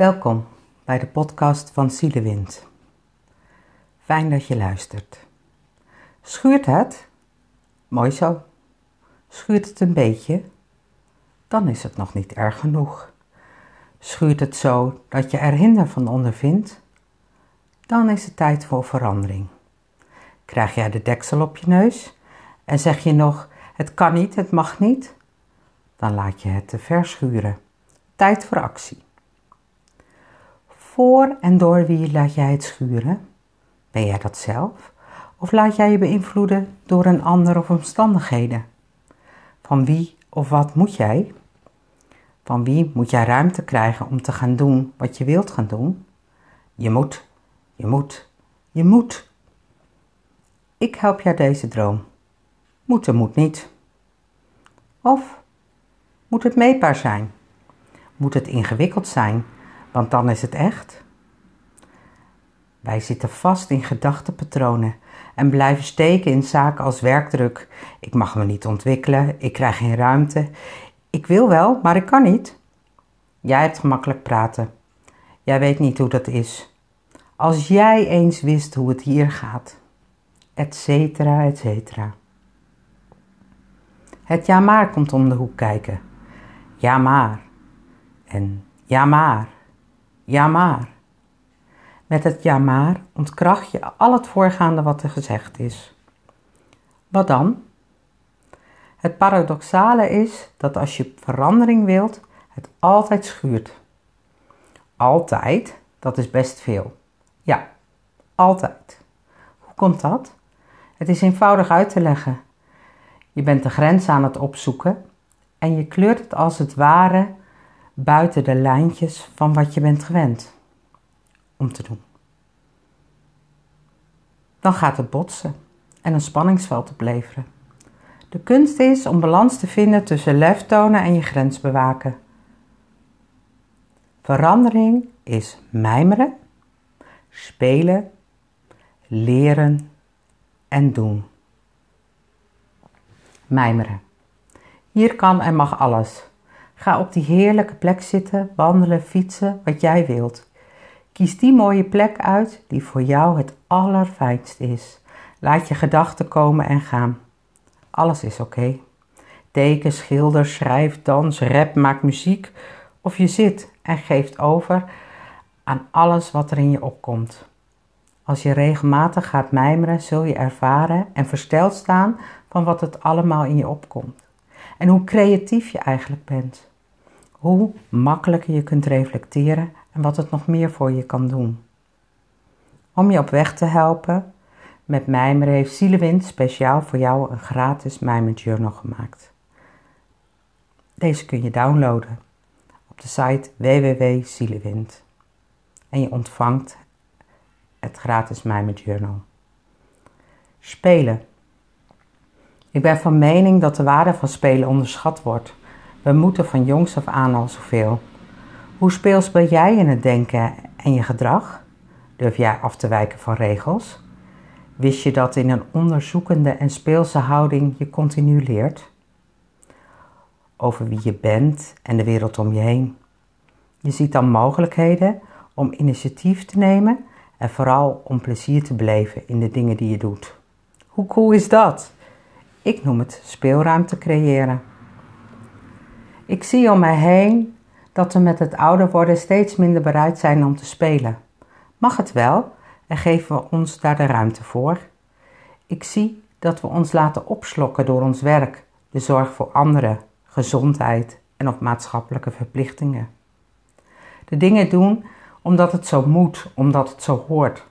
Welkom bij de podcast van Zielewind. Fijn dat je luistert. Schuurt het? Mooi zo. Schuurt het een beetje? Dan is het nog niet erg genoeg. Schuurt het zo dat je er hinder van ondervindt? Dan is het tijd voor verandering. Krijg jij de deksel op je neus en zeg je nog: het kan niet, het mag niet? Dan laat je het te verschuren. Tijd voor actie. Voor en door wie laat jij het schuren? Ben jij dat zelf? Of laat jij je beïnvloeden door een ander of omstandigheden? Van wie of wat moet jij? Van wie moet jij ruimte krijgen om te gaan doen wat je wilt gaan doen? Je moet, je moet, je moet. Ik help jou deze droom. Moeten moet niet. Of moet het meetbaar zijn? Moet het ingewikkeld zijn, want dan is het echt? Wij zitten vast in gedachtepatronen en blijven steken in zaken als werkdruk. Ik mag me niet ontwikkelen, ik krijg geen ruimte. Ik wil wel, maar ik kan niet. Jij hebt gemakkelijk praten. Jij weet niet hoe dat is. Als jij eens wist hoe het hier gaat, et cetera, et cetera. Het ja maar komt om de hoek kijken. Ja maar. En ja maar. Ja maar. Met het ja maar ontkracht je al het voorgaande wat er gezegd is. Wat dan? Het paradoxale is dat als je verandering wilt, het altijd schuurt. Altijd, dat is best veel. Ja, altijd. Hoe komt dat? Het is eenvoudig uit te leggen. Je bent de grens aan het opzoeken en je kleurt het als het ware buiten de lijntjes van wat je bent gewend om te doen. Dan gaat het botsen en een spanningsveld opleveren. De kunst is om balans te vinden tussen lef tonen en je grens bewaken. Verandering is mijmeren, spelen, leren en doen. Mijmeren. Hier kan en mag alles. Ga op die heerlijke plek zitten, wandelen, fietsen, wat jij wilt. Kies die mooie plek uit die voor jou het allerfijnst is. Laat je gedachten komen en gaan. Alles is oké. Teken, schilder, schrijf, dans, rap, maak muziek of je zit en geeft over aan alles wat er in je opkomt. Als je regelmatig gaat mijmeren, zul je ervaren en versteld staan van wat het allemaal in je opkomt. En hoe creatief je eigenlijk bent. Hoe makkelijker je kunt reflecteren en wat het nog meer voor je kan doen. Om je op weg te helpen, met mijmeren heeft Zielewind speciaal voor jou een gratis mijmerjournal gemaakt. Deze kun je downloaden op de site www.zielewind. En je ontvangt het gratis mijmerjournal. Spelen. Ik ben van mening dat de waarde van spelen onderschat wordt. We moeten van jongs af aan al zoveel. Hoe speels ben jij in het denken en je gedrag? Durf jij af te wijken van regels? Wist je dat in een onderzoekende en speelse houding je continu leert? Over wie je bent en de wereld om je heen. Je ziet dan mogelijkheden om initiatief te nemen en vooral om plezier te beleven in de dingen die je doet. Hoe cool is dat? Ik noem het speelruimte creëren. Ik zie om mij heen dat we met het ouder worden steeds minder bereid zijn om te spelen. Mag het wel en geven we ons daar de ruimte voor? Ik zie dat we ons laten opslokken door ons werk, de zorg voor anderen, gezondheid en of maatschappelijke verplichtingen. De dingen doen omdat het zo moet, omdat het zo hoort.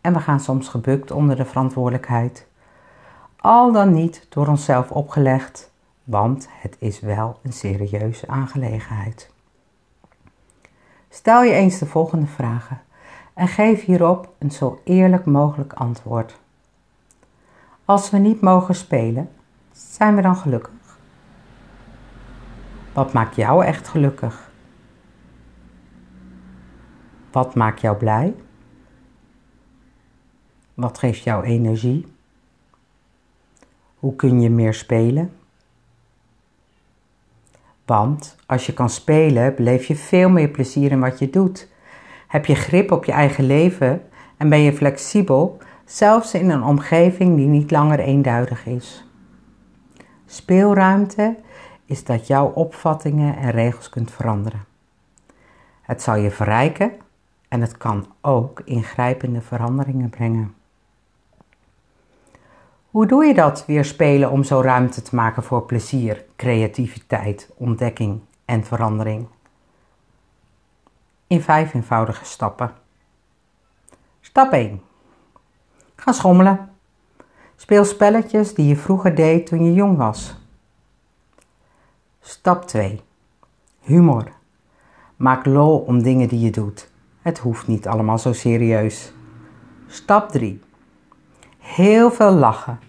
En we gaan soms gebukt onder de verantwoordelijkheid. Al dan niet door onszelf opgelegd, want het is wel een serieuze aangelegenheid. Stel je eens de volgende vragen en geef hierop een zo eerlijk mogelijk antwoord. Als we niet mogen spelen, zijn we dan gelukkig? Wat maakt jou echt gelukkig? Wat maakt jou blij? Wat geeft jou energie? Hoe kun je meer spelen? Want als je kan spelen, beleef je veel meer plezier in wat je doet. Heb je grip op je eigen leven en ben je flexibel, zelfs in een omgeving die niet langer eenduidig is. Speelruimte is dat jouw opvattingen en regels kunt veranderen. Het zal je verrijken en het kan ook ingrijpende veranderingen brengen. Hoe doe je dat weer spelen om zo ruimte te maken voor plezier, creativiteit, ontdekking en verandering? In vijf eenvoudige stappen. Stap 1. Ga schommelen. Speel spelletjes die je vroeger deed toen je jong was. Stap 2. Humor. Maak lol om dingen die je doet. Het hoeft niet allemaal zo serieus. Stap 3. Heel veel lachen.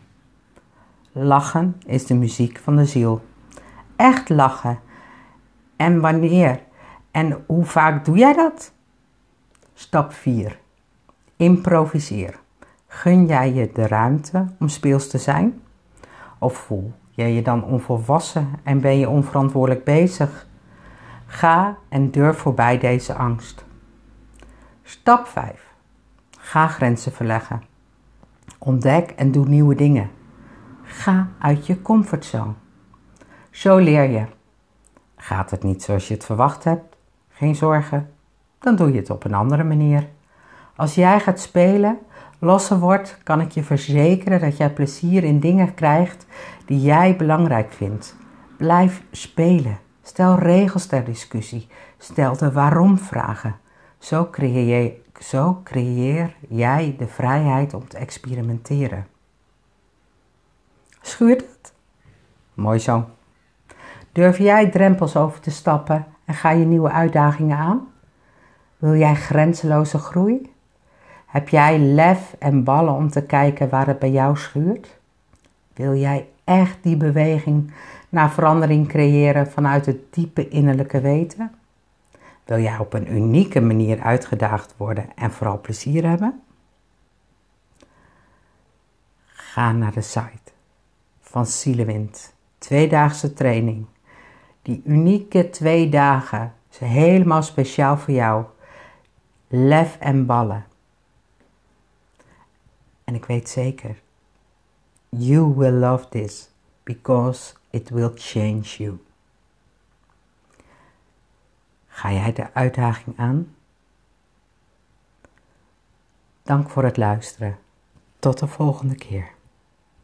Lachen is de muziek van de ziel. Echt lachen. En wanneer? En hoe vaak doe jij dat? Stap 4. Improviseer. Gun jij je de ruimte om speels te zijn? Of voel jij je dan onvolwassen en ben je onverantwoordelijk bezig? Ga en durf voorbij deze angst. Stap 5. Ga grenzen verleggen. Ontdek en doe nieuwe dingen. Ga uit je comfortzone. Zo leer je. Gaat het niet zoals je het verwacht hebt? Geen zorgen. Dan doe je het op een andere manier. Als jij gaat spelen, losser wordt, kan ik je verzekeren dat jij plezier in dingen krijgt die jij belangrijk vindt. Blijf spelen. Stel regels ter discussie. Stel de waarom-vragen. Zo creëer, zo creëer jij de vrijheid om te experimenteren. Schuurt het? Mooi zo. Durf jij drempels over te stappen en ga je nieuwe uitdagingen aan? Wil jij grenzeloze groei? Heb jij lef en ballen om te kijken waar het bij jou schuurt? Wil jij echt die beweging naar verandering creëren vanuit het diepe innerlijke weten? Wil jij op een unieke manier uitgedaagd worden en vooral plezier hebben? Ga naar de site van Zielewind. Tweedaagse training. Die unieke twee dagen is helemaal speciaal voor jou. Lef en ballen. En ik weet zeker, you will love this because it will change you. Ga jij de uitdaging aan? Dank voor het luisteren. Tot de volgende keer.